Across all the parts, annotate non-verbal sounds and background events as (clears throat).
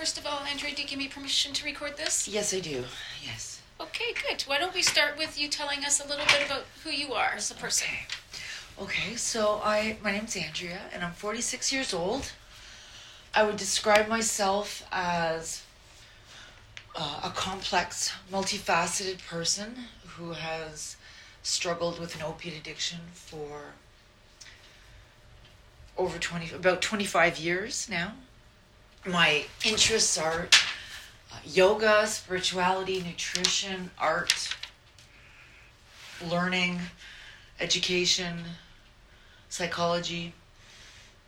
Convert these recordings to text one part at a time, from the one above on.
First of all, Andrea, do you give me permission to record this? Yes, I do. Yes. Okay, good. Why don't we start with you telling us a little bit about who you are as a person? Okay. Okay, so I my name's Andrea and I'm 46 years old. I would describe myself as uh, a complex, multifaceted person who has struggled with an opiate addiction for over 20 about 25 years now. My interests are uh, yoga, spirituality, nutrition, art, learning, education, psychology,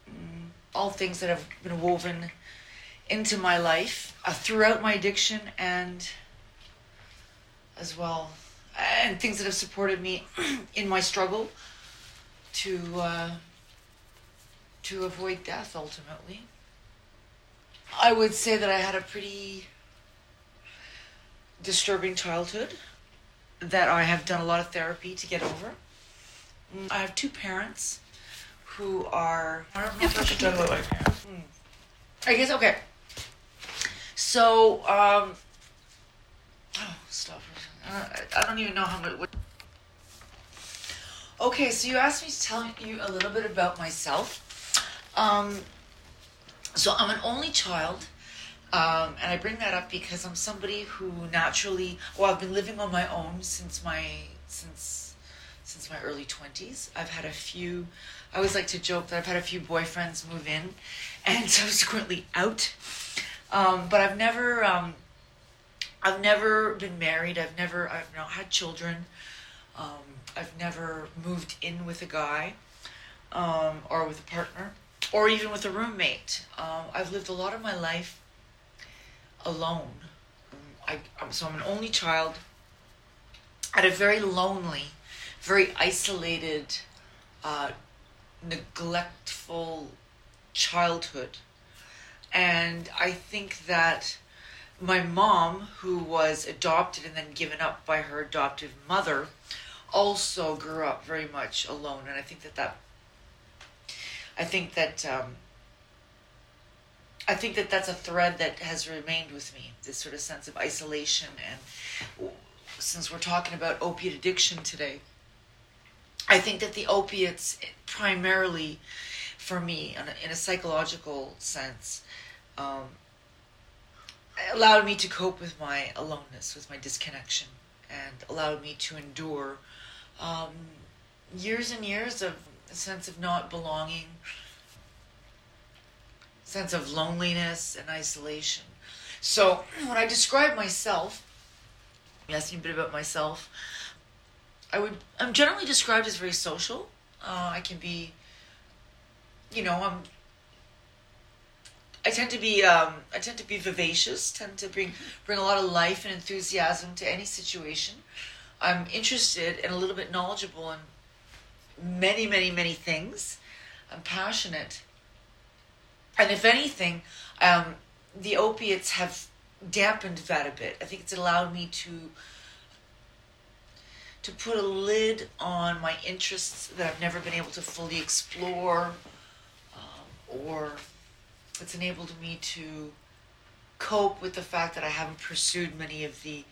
mm, all things that have been woven into my life uh, throughout my addiction and as well, and things that have supported me (clears throat) in my struggle to uh, to avoid death ultimately. I would say that I had a pretty disturbing childhood that I have done a lot of therapy to get over. Mm, I have two parents who are. I don't know if I should my parents. Hmm. I guess okay. So, um, oh, stop. I don't even know how much. Okay, so you asked me to tell you a little bit about myself. Um, so I'm an only child. Um, and I bring that up because I'm somebody who naturally, well, I've been living on my own since my since since my early twenties. I've had a few. I always like to joke that I've had a few boyfriends move in, and (laughs) subsequently out. Um, but I've never, um, I've never been married. I've never, I've not had children. Um, I've never moved in with a guy, um, or with a partner, or even with a roommate. Um, I've lived a lot of my life alone. I, so I'm an only child. I had a very lonely, very isolated, uh, neglectful childhood. And I think that my mom, who was adopted and then given up by her adoptive mother, also grew up very much alone. And I think that that, I think that um, I think that that's a thread that has remained with me this sort of sense of isolation. And since we're talking about opiate addiction today, I think that the opiates, primarily for me, in a, in a psychological sense, um, allowed me to cope with my aloneness, with my disconnection, and allowed me to endure um, years and years of a sense of not belonging sense of loneliness and isolation. So when I describe myself, asking a bit about myself, I would I'm generally described as very social. Uh, I can be, you know, I'm. I tend to be um, I tend to be vivacious. Tend to bring bring a lot of life and enthusiasm to any situation. I'm interested and a little bit knowledgeable in many many many things. I'm passionate and if anything, um, the opiates have dampened that a bit. I think it's allowed me to to put a lid on my interests that I've never been able to fully explore, um, or it's enabled me to cope with the fact that I haven't pursued many of the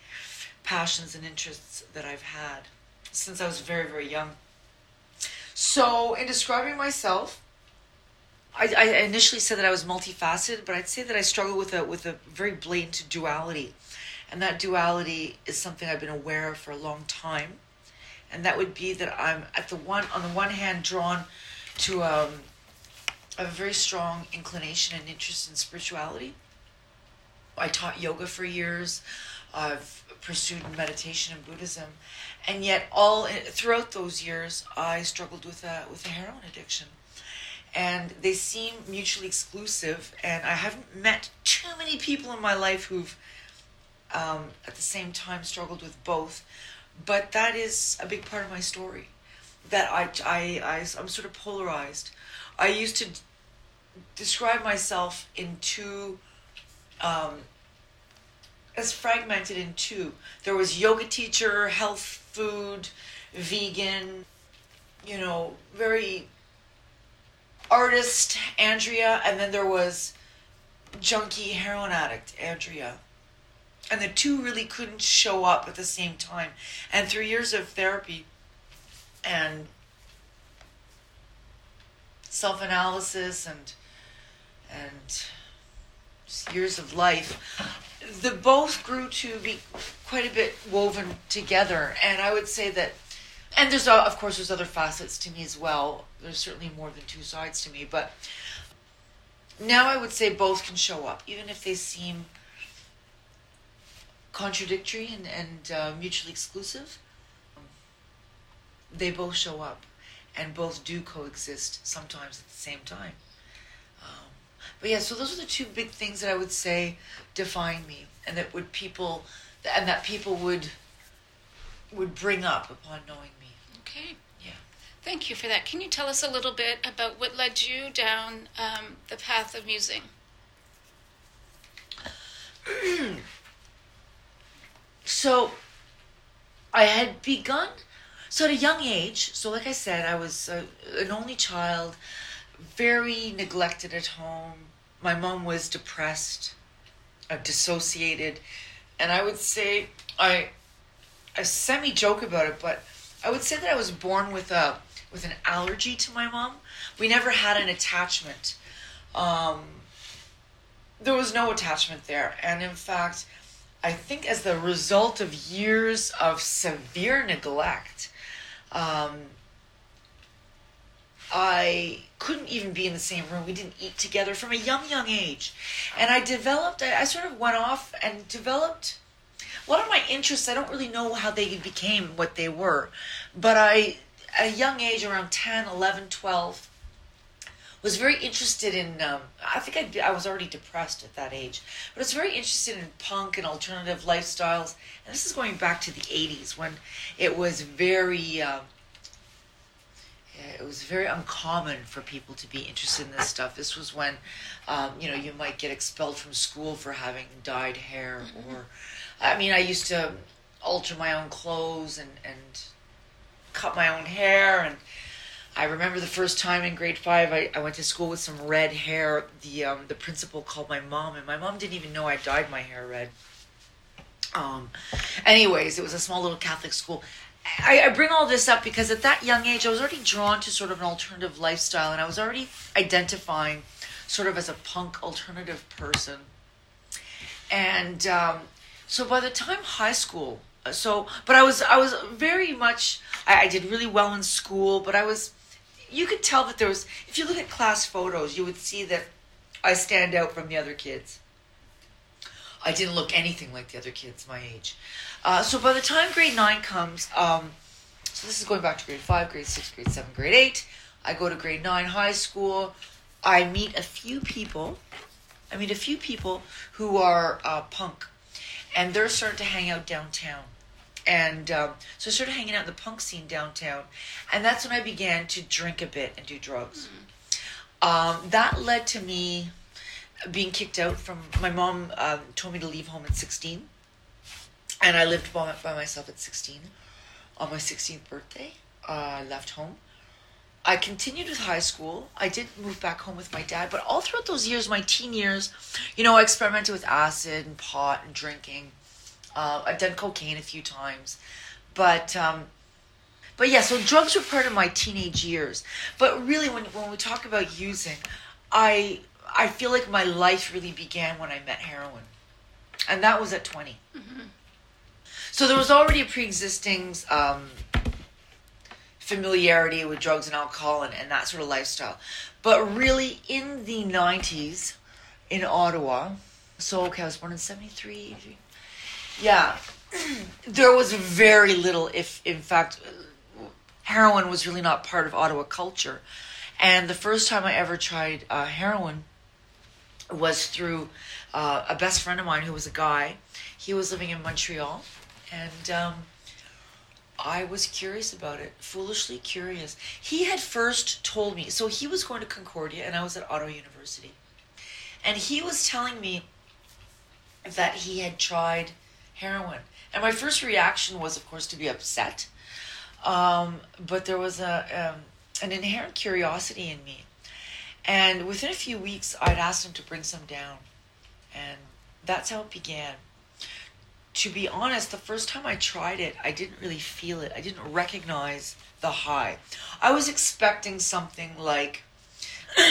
passions and interests that I've had since I was very, very young. So, in describing myself, I, I initially said that I was multifaceted, but I'd say that I struggle with a with a very blatant duality, and that duality is something I've been aware of for a long time, and that would be that I'm at the one on the one hand drawn to um, a very strong inclination and interest in spirituality. I taught yoga for years. I've pursued meditation and Buddhism, and yet all throughout those years, I struggled with a with a heroin addiction, and they seem mutually exclusive. And I haven't met too many people in my life who've um, at the same time struggled with both, but that is a big part of my story. That I I, I I'm sort of polarized. I used to describe myself in two. Um, as fragmented in two. There was yoga teacher, health food, vegan, you know, very artist Andrea, and then there was junkie heroin addict Andrea. And the two really couldn't show up at the same time. And through years of therapy and self analysis and and years of life, the both grew to be quite a bit woven together. And I would say that, and there's uh, of course there's other facets to me as well. There's certainly more than two sides to me, but now I would say both can show up, even if they seem contradictory and, and uh, mutually exclusive. They both show up, and both do coexist sometimes at the same time. But yeah, so those are the two big things that I would say define me, and that would people, and that people would would bring up upon knowing me. Okay. Yeah. Thank you for that. Can you tell us a little bit about what led you down um, the path of musing? (clears throat) So, I had begun. So at a young age, so like I said, I was uh, an only child, very neglected at home. My mom was depressed, uh, dissociated, and I would say I, I semi joke about it, but I would say that I was born with a with an allergy to my mom. We never had an attachment. Um, there was no attachment there, and in fact, I think as the result of years of severe neglect, um, I couldn't even be in the same room. We didn't eat together from a young, young age. And I developed, I, I sort of went off and developed a lot of my interests. I don't really know how they became what they were. But I, at a young age, around 10, 11, 12, was very interested in. Um, I think I, I was already depressed at that age, but I was very interested in punk and alternative lifestyles. And this is going back to the '80s when it was very. Um, it was very uncommon for people to be interested in this stuff. This was when, um, you know, you might get expelled from school for having dyed hair, or, I mean, I used to alter my own clothes and and cut my own hair and I remember the first time in grade five, I, I went to school with some red hair. The um, the principal called my mom, and my mom didn't even know I dyed my hair red. Um, anyways, it was a small little Catholic school. I, I bring all this up because at that young age, I was already drawn to sort of an alternative lifestyle, and I was already identifying sort of as a punk alternative person. And um, so by the time high school, so but I was I was very much I, I did really well in school, but I was you could tell that there was if you look at class photos you would see that i stand out from the other kids i didn't look anything like the other kids my age uh, so by the time grade 9 comes um, so this is going back to grade 5 grade 6 grade 7 grade 8 i go to grade 9 high school. I meet a few people. I meet a few people who are uh, punk and they're starting to hang out downtown. And um, so I started hanging out in the punk scene downtown, and that's when I began to drink a bit and do drugs. Um, that led to me being kicked out from my mom. Um, told me to leave home at sixteen, and I lived by, by myself at sixteen. On my sixteenth birthday, uh, I left home. I continued with high school. I did move back home with my dad, but all throughout those years, my teen years, you know, I experimented with acid and pot and drinking. Uh, I've done cocaine a few times, but um, but yeah. So drugs were part of my teenage years. But really, when when we talk about using, I I feel like my life really began when I met heroin, and that was at 20 So there was already a pre-existing um, familiarity with drugs and alcohol and, and that sort of lifestyle. But really, in the 90s in Ottawa, so okay, I was born in 73. Yeah. (clears throat) there was very little, if in fact, heroin was really not part of Ottawa culture. And the first time I ever tried uh, heroin was through uh, a best friend of mine who was a guy. He was living in Montreal, and um, I was curious about it, foolishly curious. He had first told me, so he was going to Concordia, and I was at Ottawa University, and he was telling me that he had tried heroin. And my first reaction was, of course, to be upset. Um, but there was a um, an inherent curiosity in me. And within a few weeks, I'd asked him to bring some down. And that's how it began. To be honest, the first time I tried it, I didn't really feel it. I didn't recognize the high. I was expecting something like (clears throat)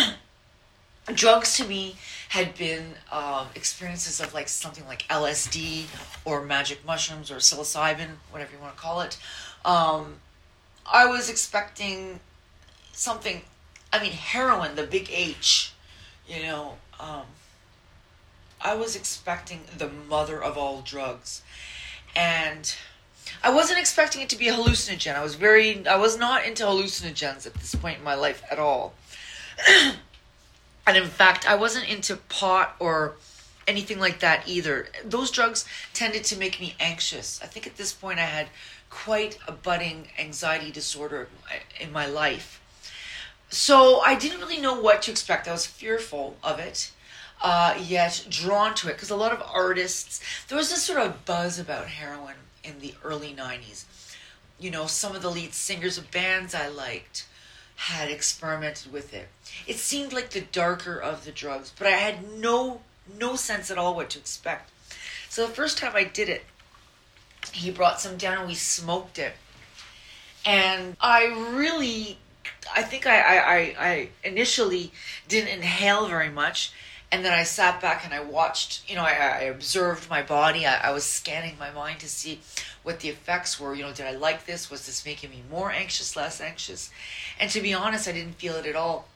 drugs to me had been um, experiences of like something like LSD or magic mushrooms or psilocybin, whatever you want to call it. Um, I was expecting something. I mean, heroin, the big H. You know, um, I was expecting the mother of all drugs, and I wasn't expecting it to be a hallucinogen. I was very, I was not into hallucinogens at this point in my life at all. (clears throat) and in fact, I wasn't into pot or anything like that either. Those drugs tended to make me anxious. I think at this point I had quite a budding anxiety disorder in my life. So I didn't really know what to expect. I was fearful of it, uh, yet drawn to it because a lot of artists, there was this sort of buzz about heroin in the early 90s. You know, some of the lead singers of bands I liked had experimented with it. It seemed like the darker of the drugs, but I had no no sense at all what to expect. So the first time I did it, he brought some down and we smoked it. And I really I think I, I, I initially didn't inhale very much and then I sat back and I watched, you know, I, I observed my body. I, I, was scanning my mind to see what the effects were. You know, did I like this? Was this making me more anxious, less anxious? And to be honest, I didn't feel it at all.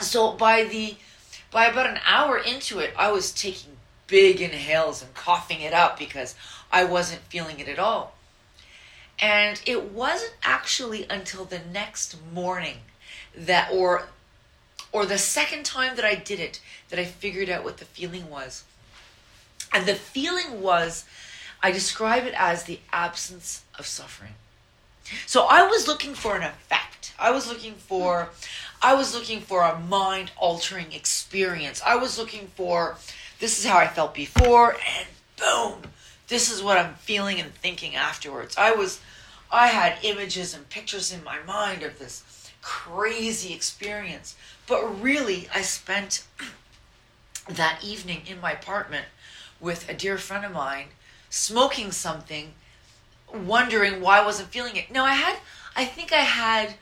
So by the by about an hour into it, I was taking big inhales and coughing it up because I wasn't feeling it at all. And it wasn't actually until the next morning that or or the second time that I did it that I figured out what the feeling was. And the feeling was, I describe it as the absence of suffering. So I was looking for an effect. I was looking for, I was looking for a mind altering experience. I was looking for, this is how I felt before, and boom, this is what I'm feeling and thinking afterwards. I was, I had images and pictures in my mind of this crazy experience. But really, I spent (clears throat) that evening in my apartment with a dear friend of mine smoking something, wondering why I wasn't feeling it. Now, I had, I think I had,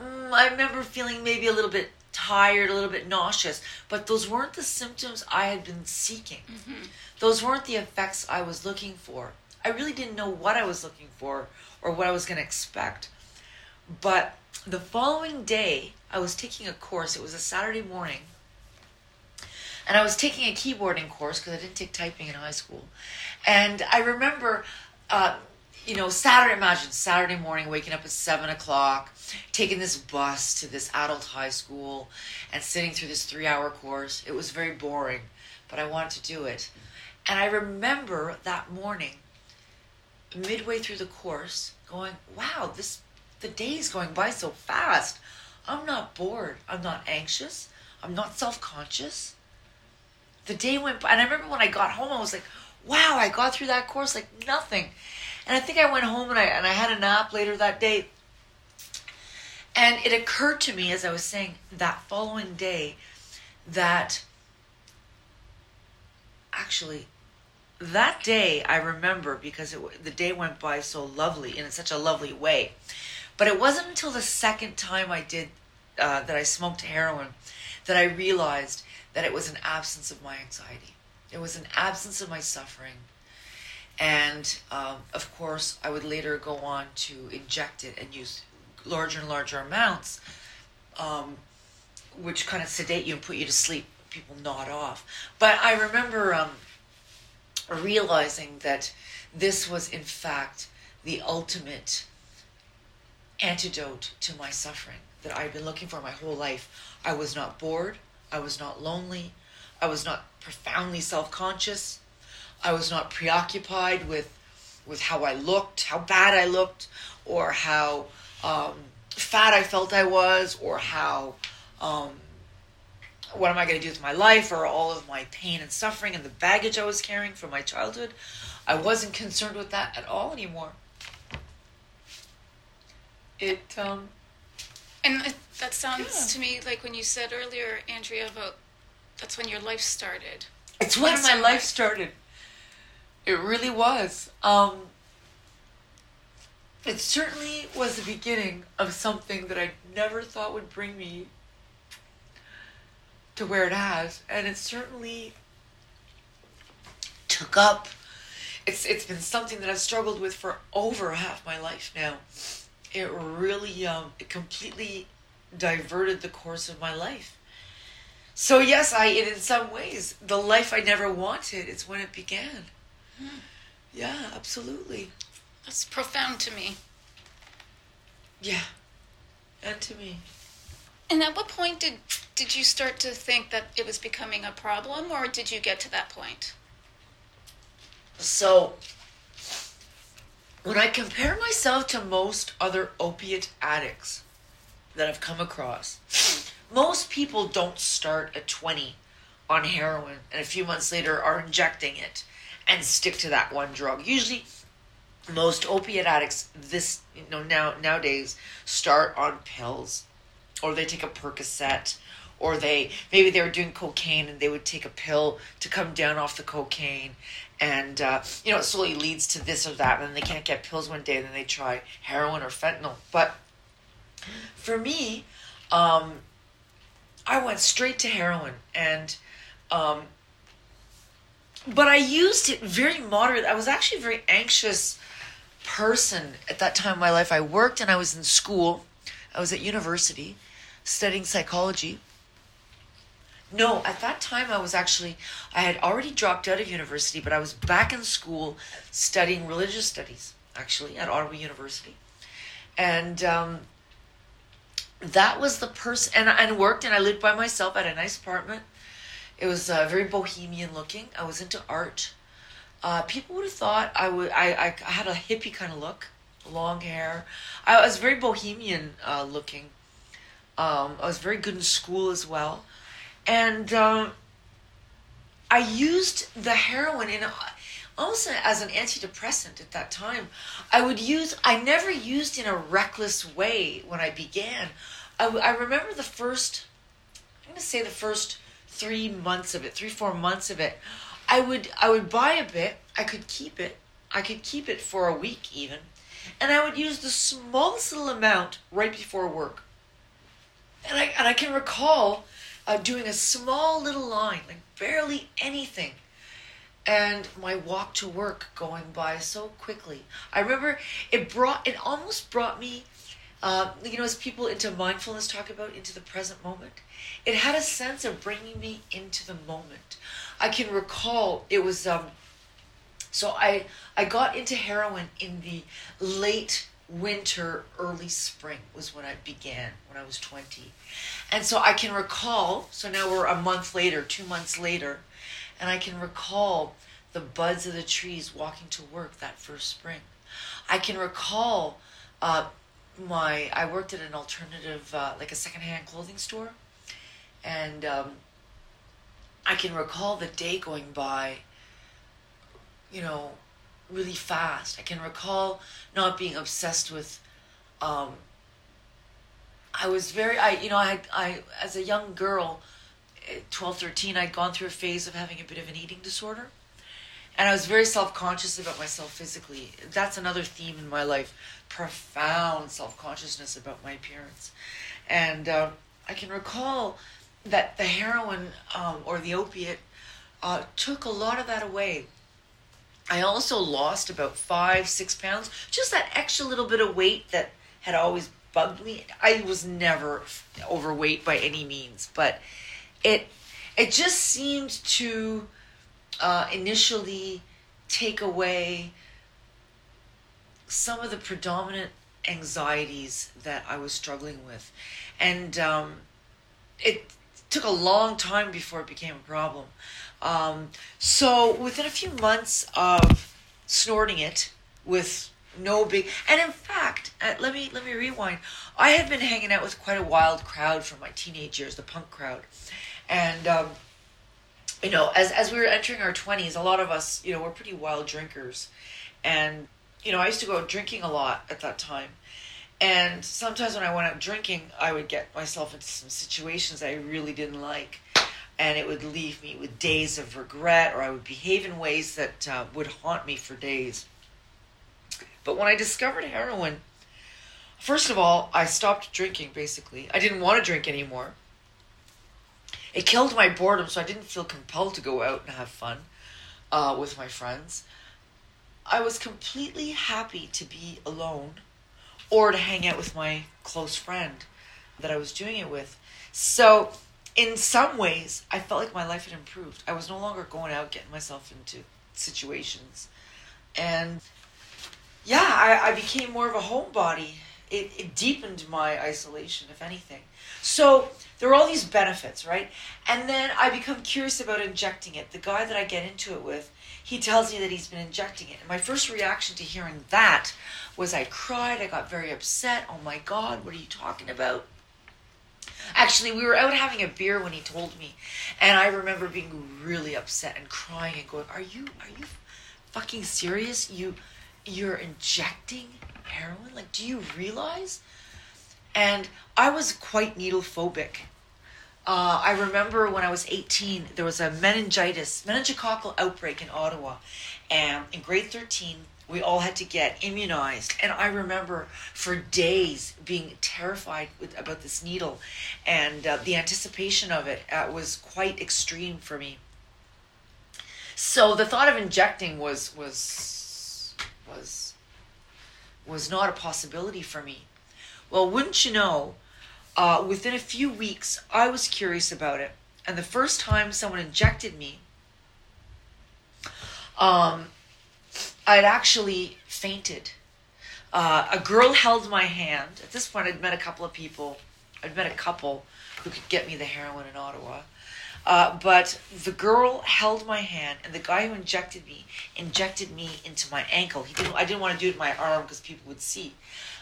mm, I remember feeling maybe a little bit tired, a little bit nauseous, but those weren't the symptoms I had been seeking. Mm-hmm. Those weren't the effects I was looking for. I really didn't know what I was looking for or what I was going to expect. But the following day, I was taking a course. It was a Saturday morning. And I was taking a keyboarding course because I didn't take typing in high school. And I remember, uh, you know, Saturday, imagine Saturday morning, waking up at 7 o'clock, taking this bus to this adult high school, and sitting through this three hour course. It was very boring, but I wanted to do it. And I remember that morning, midway through the course, going, wow, this the day's going by so fast. I'm not bored. I'm not anxious. I'm not self conscious. The day went by, and I remember when I got home, I was like, wow, I got through that course like nothing. And I think I went home and I, and I had a nap later that day. And it occurred to me as I was saying that following day that actually that day I remember because it, the day went by so lovely in such a lovely way. But it wasn't until the second time I did uh, that I smoked heroin that I realized that it was an absence of my anxiety. It was an absence of my suffering. And um, of course, I would later go on to inject it and use larger and larger amounts, um, which kind of sedate you and put you to sleep. People nod off. But I remember um, realizing that this was, in fact, the ultimate antidote to my suffering that I've been looking for my whole life. I was not bored. I was not lonely. I was not profoundly self conscious. I was not preoccupied with with how I looked, how bad I looked, or how um, fat I felt I was, or how um, what am I going to do with my life, or all of my pain and suffering and the baggage I was carrying from my childhood. I wasn't concerned with that at all anymore. It um, And it, that sounds Yeah. to me like when you said earlier, Andrea, about that's when your life started. It's when my life started. It really was. Um, it certainly was the beginning of something that I never thought would bring me to where it has, and it certainly took up. It's it's been something that I've struggled with for over half my life now. It really um, it completely diverted the course of my life. So yes, I in in some ways the life I never wanted is when it began. Yeah, absolutely. That's profound to me. Yeah, and to me. And at what point did did you start to think that it was becoming a problem, or did you get to that point? So when I compare myself to most other opiate addicts that I've come across, most people don't start at 20 on heroin and a few months later are injecting it and stick to that one drug. Usually most opiate addicts this you know now nowadays start on pills or they take a Percocet or they maybe they were doing cocaine and they would take a pill to come down off the cocaine and uh, you know it slowly leads to this or that and then they can't get pills one day and then they try heroin or fentanyl. But for me um, i went straight to heroin and um, but i used it very moderate. I was actually a very anxious person at that time in my life. I worked and i was in school. I was at university studying psychology no, at that time I was actually I had already dropped out of university, but I was back in school studying religious studies actually at Ottawa University, and um, that was the person and and worked and I lived by myself at a nice apartment. It was uh, very bohemian looking. I was into art. Uh, people would have thought I would I, I had a hippie kind of look, long hair. I was very bohemian uh, looking. Um, I was very good in school as well and um, I used the heroin in almost as an antidepressant at that time. I would use. I never used in a reckless way when I began. I remember the first. I'm going to say the first three months of it, three four months of it. I would I would buy a bit. I could keep it. I could keep it for a week even, and I would use the smallest little amount right before work. And I and I can recall uh, doing a small little line, like barely anything, and my walk to work going by so quickly. I remember it brought it almost brought me, uh, you know, as people into mindfulness talk about into the present moment. It had a sense of bringing me into the moment. I can recall it was um. So I I got into heroin in the late winter, early spring was when I began when I was twenty. And so I can recall, so now we're a month later, two months later, and I can recall the buds of the trees walking to work that first spring. I can recall uh, my, I worked at an alternative, uh, like a secondhand clothing store, and um, I can recall the day going by, you know, really fast. I can recall not being obsessed with um, I was very, I, you know, I, I, as a young girl, eh, 12, 13, I'd gone through a phase of having a bit of an eating disorder. And I was very self conscious about myself physically. That's another theme in my life profound self consciousness about my appearance. And uh, I can recall that the heroin um, or the opiate uh, took a lot of that away. I also lost about five, six pounds, just that extra little bit of weight that had always bugged me. I was never overweight by any means, but it it just seemed to uh, initially take away some of the predominant anxieties that I was struggling with. And um, it took a long time before it became a problem. Um, so within a few months of snorting it with no big and in fact uh, let me let me rewind. I had been hanging out with quite a wild crowd from my teenage years the punk crowd. And um, you know as as we were entering our 20s a lot of us you know we're pretty wild drinkers. And you know i used to go out drinking a lot at that time. And sometimes when i went out drinking i would get myself into some situations i really didn't like and it would leave me with days of regret or i would behave in ways that uh, would haunt me for days but when I discovered heroin, first of all, I stopped drinking basically. I didn't want to drink anymore. It killed my boredom, so I didn't feel compelled to go out and have fun uh, with my friends. I was completely happy to be alone or to hang out with my close friend that I was doing it with. So, in some ways, I felt like my life had improved. I was no longer going out getting myself into situations. And yeah, I, I became more of a homebody. It, it deepened my isolation, if anything. So there are all these benefits, right? And then I become curious about injecting it. The guy that I get into it with, he tells me that he's been injecting it. And my first reaction to hearing that was I cried. I got very upset. Oh my God, what are you talking about? Actually, we were out having a beer when he told me, and I remember being really upset and crying and going, "Are you are you fucking serious? You you're injecting heroin? Like, do you realize? And I was quite needle phobic. Uh, I remember when I was 18, there was a meningitis, meningococcal outbreak in Ottawa. And in grade 13, we all had to get immunized. And I remember for days being terrified with, about this needle. And uh, the anticipation of it uh, was quite extreme for me. So the thought of injecting was was was was not a possibility for me. Well, wouldn't you know, uh, within a few weeks, I was curious about it. And the first time someone injected me, um, I'd actually fainted. Uh, a girl held my hand. At this point, I'd met a couple of people. I'd met a couple who could get me the heroin in Ottawa. Uh, but the girl held my hand, and the guy who injected me injected me into my ankle. He didn't. I didn't want to do it in my arm because people would see.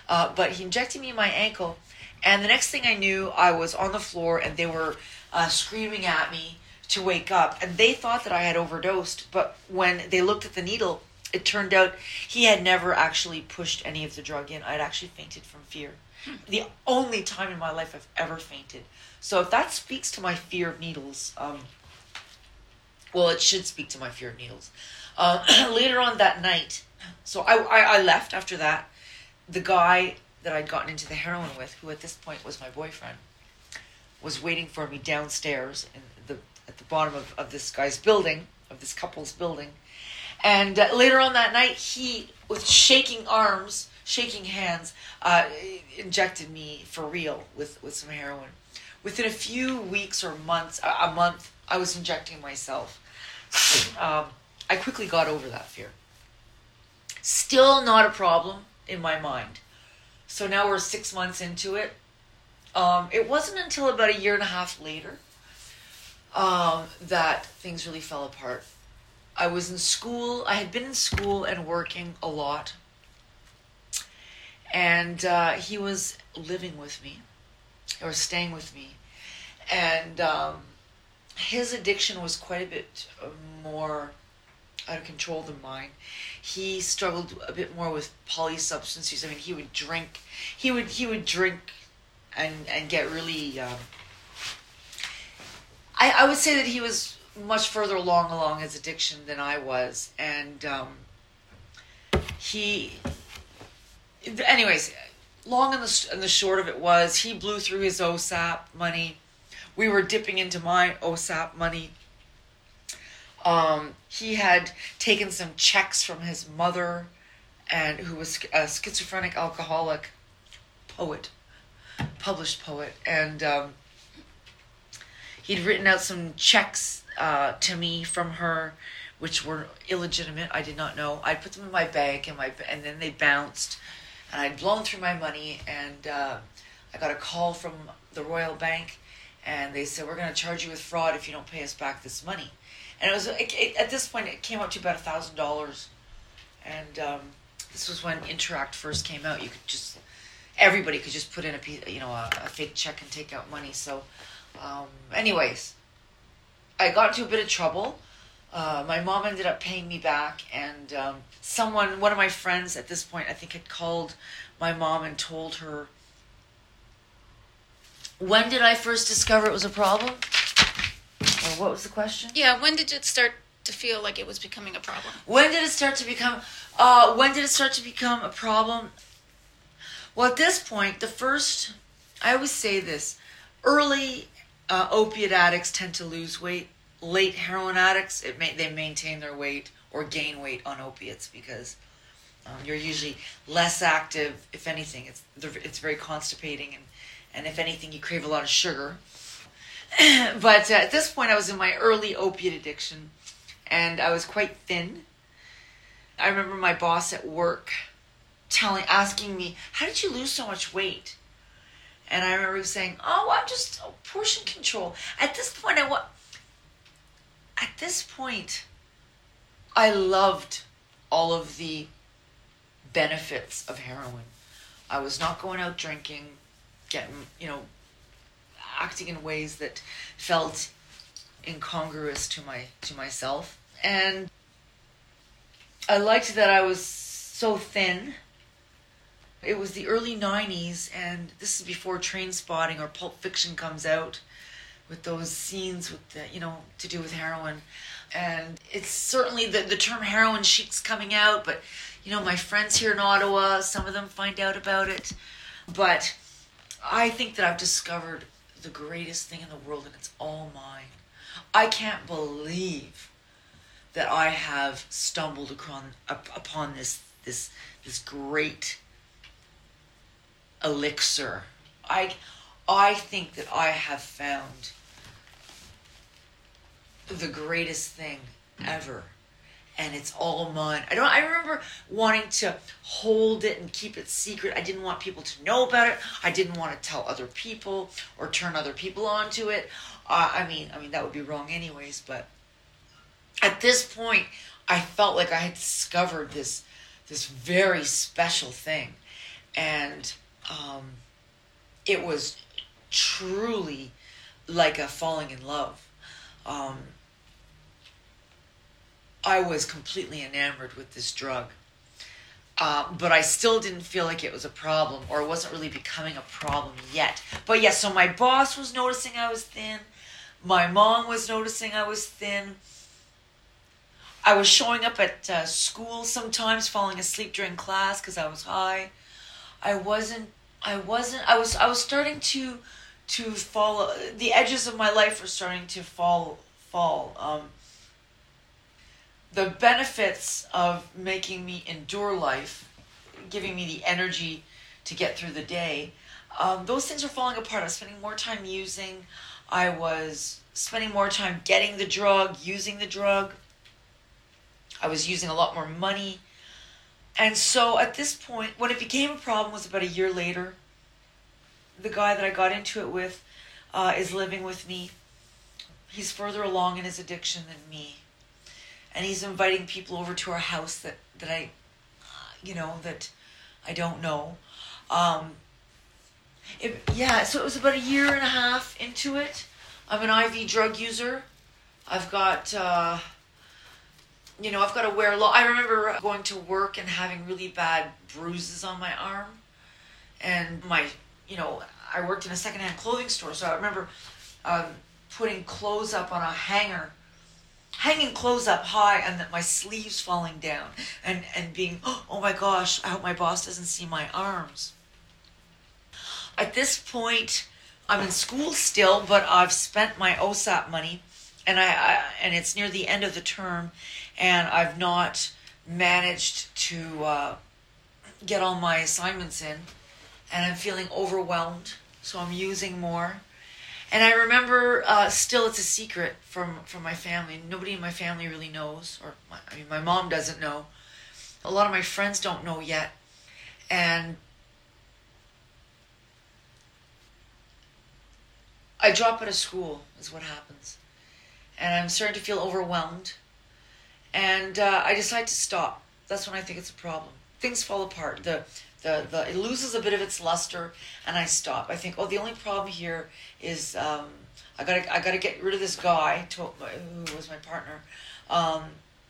Uh, but he injected me in my ankle, and the next thing I knew, I was on the floor, and they were uh, screaming at me to wake up. And they thought that I had overdosed. But when they looked at the needle, it turned out he had never actually pushed any of the drug in. I'd actually fainted from fear. Hmm. The only time in my life I've ever fainted. So if that speaks to my fear of needles, um, well, it should speak to my fear of needles. Uh, (clears throat) later on that night, so I, I, I left after that. The guy that I'd gotten into the heroin with, who at this point was my boyfriend, was waiting for me downstairs in the at the bottom of, of this guy's building, of this couple's building. And uh, later on that night, he, with shaking arms, shaking hands, uh, injected me for real with, with some heroin within a few weeks or months, a month, I was injecting myself. Um, I quickly got over that fear. Still not a problem in my mind. So now we're six months into it. Um, it wasn't until about a year and a half later um, that things really fell apart. I was in school. I had been in school and working a lot. And uh, he was living with me or staying with me, and um, his addiction was quite a bit more out of control than mine. He struggled a bit more with polysubstance use. I mean, he would drink. He would he would drink, and and get really. Um, I I would say that he was much further along along his addiction than I was, and um, he. Anyways, long and the, and the short of it was he blew through his OSAP money. We were dipping into my OSAP money. Um, he had taken some checks from his mother, and who was a schizophrenic alcoholic poet, published poet, and um, he'd written out some checks uh, to me from her which were illegitimate. I did not know. I put them in my bag, and my and then they bounced, and I'd blown through my money, and uh, I got a call from the Royal Bank, and they said we're going to charge you with fraud if you don't pay us back this money, and it was it, it, at this point it came out to about a thousand dollars, and um, this was when Interac first came out. You could just everybody could just put in a piece, you know, a, a fake check and take out money. So, um, anyways, I got into a bit of trouble. Uh, my mom ended up paying me back, and um, someone, one of my friends at this point, I think had called my mom and told her. When did I first discover it was a problem? Or what was the question? Yeah, when did it start to feel like it was becoming a problem? When did it start to become? Uh, when did it start to become a problem? Well, at this point, the first, I always say this: early uh, opiate addicts tend to lose weight. Late heroin addicts, it may, they maintain their weight or gain weight on opiates because um, you're usually less active. If anything, it's it's very constipating, and and if anything, you crave a lot of sugar. (clears throat) but uh, at this point, I was in my early opiate addiction, and I was quite thin. I remember my boss at work telling, asking me, "How did you lose so much weight?" And I remember saying, "Oh, I'm just oh, portion control." At this point, I wa- At this point, I loved all of the benefits of heroin. I was not going out drinking, getting, you know, acting in ways that felt incongruous to my to myself, and I liked that I was so thin it was the early 90s, and this is before Trainspotting or Pulp Fiction comes out with those scenes with the, you know, to do with heroin. And it's certainly the, the term heroin chic's coming out, but, you know, my friends here in Ottawa, some of them find out about it. But I think that I've discovered the greatest thing in the world, and it's all mine. I can't believe that I have stumbled upon, upon this this this great elixir. I, I think that I have found the greatest thing ever and it's all mine. I don't I remember wanting to hold it and keep it secret. I didn't want people to know about it. I didn't want to tell other people or turn other people onto it. Uh, I mean, I mean that would be wrong anyways, but at this point I felt like I had discovered this this very special thing. And um, it was truly like a falling in love. Um, I was completely enamored with this drug. Uh, but I still didn't feel like it was a problem or it wasn't really becoming a problem yet. But yeah, so my boss was noticing I was thin. My mom was noticing I was thin. I was showing up at uh, school sometimes, falling asleep during class because I was high. I wasn't I wasn't I was I was starting to to fall the edges of my life were starting to fall fall um the benefits of making me endure life giving me the energy to get through the day um, those things were falling apart. I was spending more time using i was spending more time getting the drug using the drug. I was using a lot more money and so at this point, when it became a problem was about a year later. The guy that I got into it with uh, is living with me. He's further along in his addiction than me. And he's inviting people over to our house that, that I, you know, that I don't know. Um, it, yeah, so it was about a year and a half into it. I'm an IV drug user. I've got. Uh, you know, I've got to wear a lot. I remember going to work and having really bad bruises on my arm. And my, you know, I worked in a secondhand clothing store, so I remember um, putting clothes up on a hanger, hanging clothes up high, and that my sleeves falling down, and and being, oh my gosh, I hope my boss doesn't see my arms. At this point, I'm in school still, but I've spent my OSAP money, and I, I and it's near the end of the term, and I've not managed to uh, get all my assignments in, and I'm feeling overwhelmed, so I'm using more. And I remember, uh, still, it's a secret from from my family. Nobody in my family really knows, or my, I mean, my mom doesn't know. A lot of my friends don't know yet, and I drop out of school is what happens, and I'm starting to feel overwhelmed, and uh, I decide to stop. That's when I think it's a problem. Things fall apart. The the, the it loses a bit of its luster, and I stop. I think, oh, the only problem here is um, I gotta I gotta get rid of this guy to, who was my partner. Um,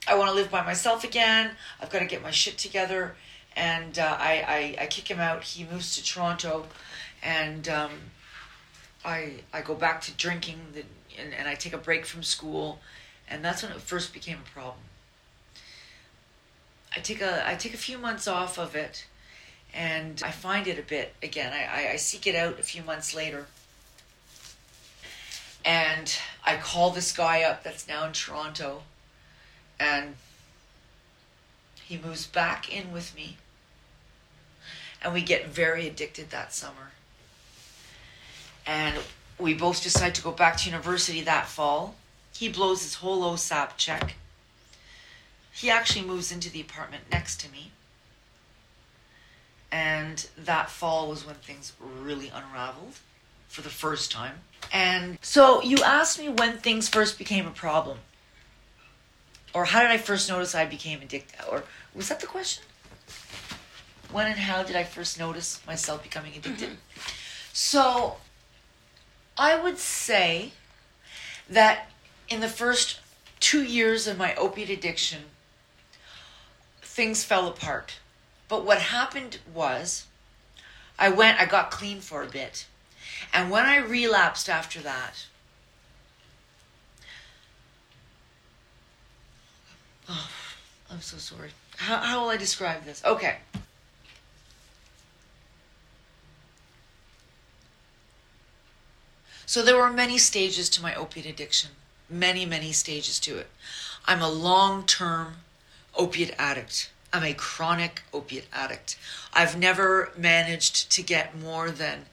I want to live by myself again. I've got to get my shit together, and uh, I, I I kick him out. He moves to Toronto, and um, I I go back to drinking, the, and, and I take a break from school, and that's when it first became a problem. I take a I take a few months off of it, and I find it a bit again. I, I, I seek it out a few months later, and I call this guy up that's now in Toronto, and he moves back in with me, and we get very addicted that summer. And we both decide to go back to university that fall. He blows his whole OSAP check. He actually moves into the apartment next to me. And that fall was when things really unraveled for the first time. And so you asked me when things first became a problem. Or how did I first notice I became addicted? Or was that the question? When and how did I first notice myself becoming addicted? Mm-hmm. So I would say that in the first two years of my opiate addiction, things fell apart. But what happened was, I went, I got clean for a bit. And when I relapsed after that, oh, I'm so sorry. How, how will I describe this? Okay. So there were many stages to my opiate addiction. Many, many stages to it. I'm a long term opiate addict. I'm a chronic opiate addict. I've never managed to get more than,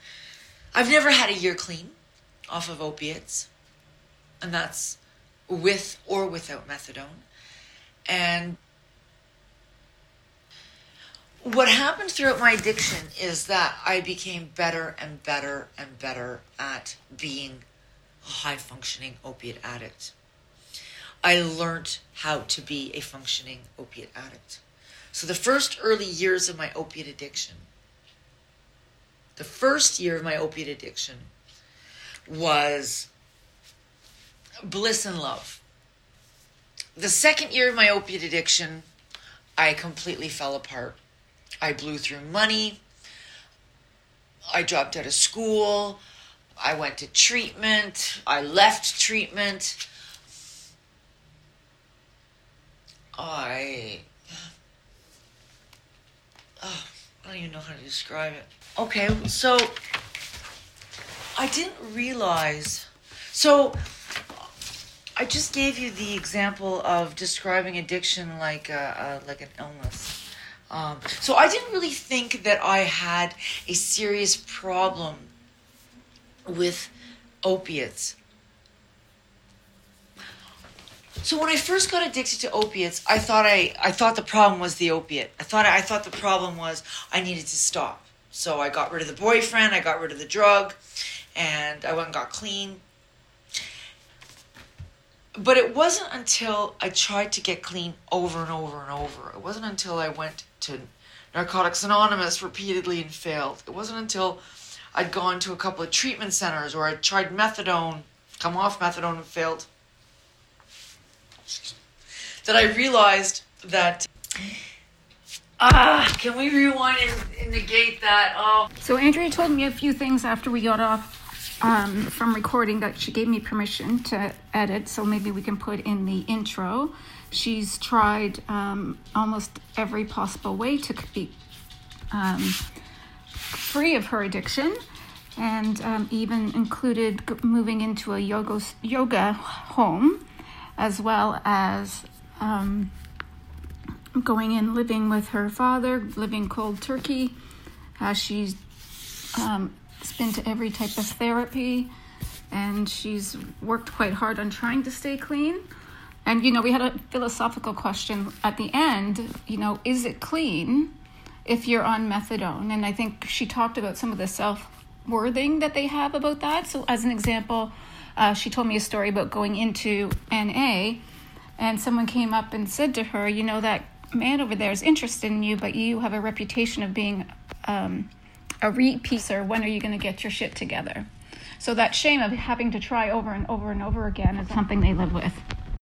I've never had a year clean off of opiates. And that's with or without methadone. And what happened throughout my addiction is that I became better and better and better at being a high functioning opiate addict. I learned how to be a functioning opiate addict. So the first early years of my opiate addiction, the first year of my opiate addiction was bliss and love. The second year of my opiate addiction, I completely fell apart. I blew through money. I dropped out of school. I went to treatment. I left treatment. I. Oh, I don't even know how to describe it. Okay, so I didn't realize. So I just gave you the example of describing addiction like a, a like an illness. Um, so I didn't really think that I had a serious problem with opiates. So when I first got addicted to opiates, I thought I, I thought the problem was the opiate. I thought I thought the problem was I needed to stop. So I got rid of the boyfriend, I got rid of the drug, and I went and got clean. But it wasn't until I tried to get clean over and over and over. It wasn't until I went to Narcotics Anonymous repeatedly and failed. It wasn't until I'd gone to a couple of treatment centers or I tried methadone, come off methadone and failed, that I realized that. Ah, can we rewind and, and negate that? Oh. So Andrea told me a few things after we got off um, from recording that she gave me permission to edit, so maybe we can put in the intro. She's tried um, almost every possible way to be um, free of her addiction, and um, even included moving into a yoga yoga home, as well as um, going and living with her father, living cold turkey. Uh, she's um, been to every type of therapy, and she's worked quite hard on trying to stay clean. And you know, we had a philosophical question at the end. You know, is it clean if you're on methadone? And I think she talked about some of the self worthing that they have about that. So, as an example, uh, she told me a story about going into NA, and someone came up and said to her, "You know that man over there is interested in you, but you have a reputation of being um, a repeater. When are you going to get your shit together?" So that shame of having to try over and over and over again is something they live with.